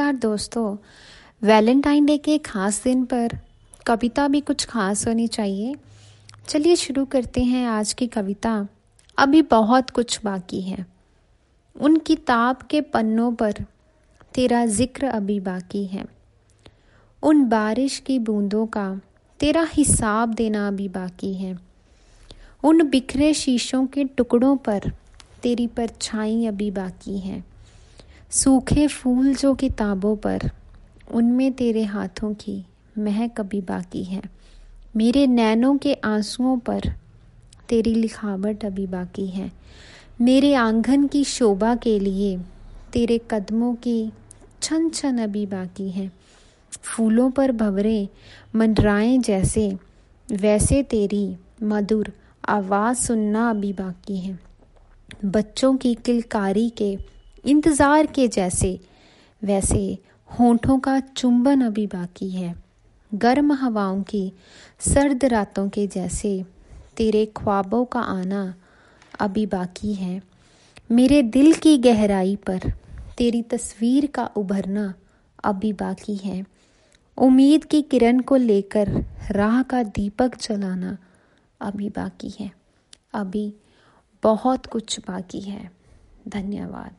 नमस्कार दोस्तों, Valentine day के खास दिन पर कविता भी कुछ खास होनी चाहिए। चलिए शुरू करते हैं आज की कविता। अभी बहुत कुछ बाकी है। उन किताब के पन्नों पर तेरा ज़िक्र अभी बाकी है। उन बारिश की बूंदों का तेरा हिसाब देना अभी बाकी है। उन बिखरे शीशों के टुकड़ों पर तेरी परछाई अभी बाकी है। सूखे फूल जो किताबों पर, उनमें तेरे हाथों की महक अभी बाकी है। मेरे नैनों के आंसुओं पर तेरी लिखावट अभी बाकी है। मेरे आँगन की शोभा के लिए तेरे कदमों की छन छन अभी बाकी है। फूलों पर भवरे मंडराएँ जैसे, वैसे तेरी मधुर आवाज़ सुनना अभी बाकी है। बच्चों की किलकारी के इंतज़ार के जैसे, वैसे होठों का चुंबन अभी बाकी है। गर्म हवाओं की, सर्द रातों के जैसे तेरे ख्वाबों का आना अभी बाकी है। मेरे दिल की गहराई पर तेरी तस्वीर का उभरना अभी बाकी है। उम्मीद की किरण को लेकर राह का दीपक जलाना अभी बाकी है। अभी बहुत कुछ बाकी है। धन्यवाद।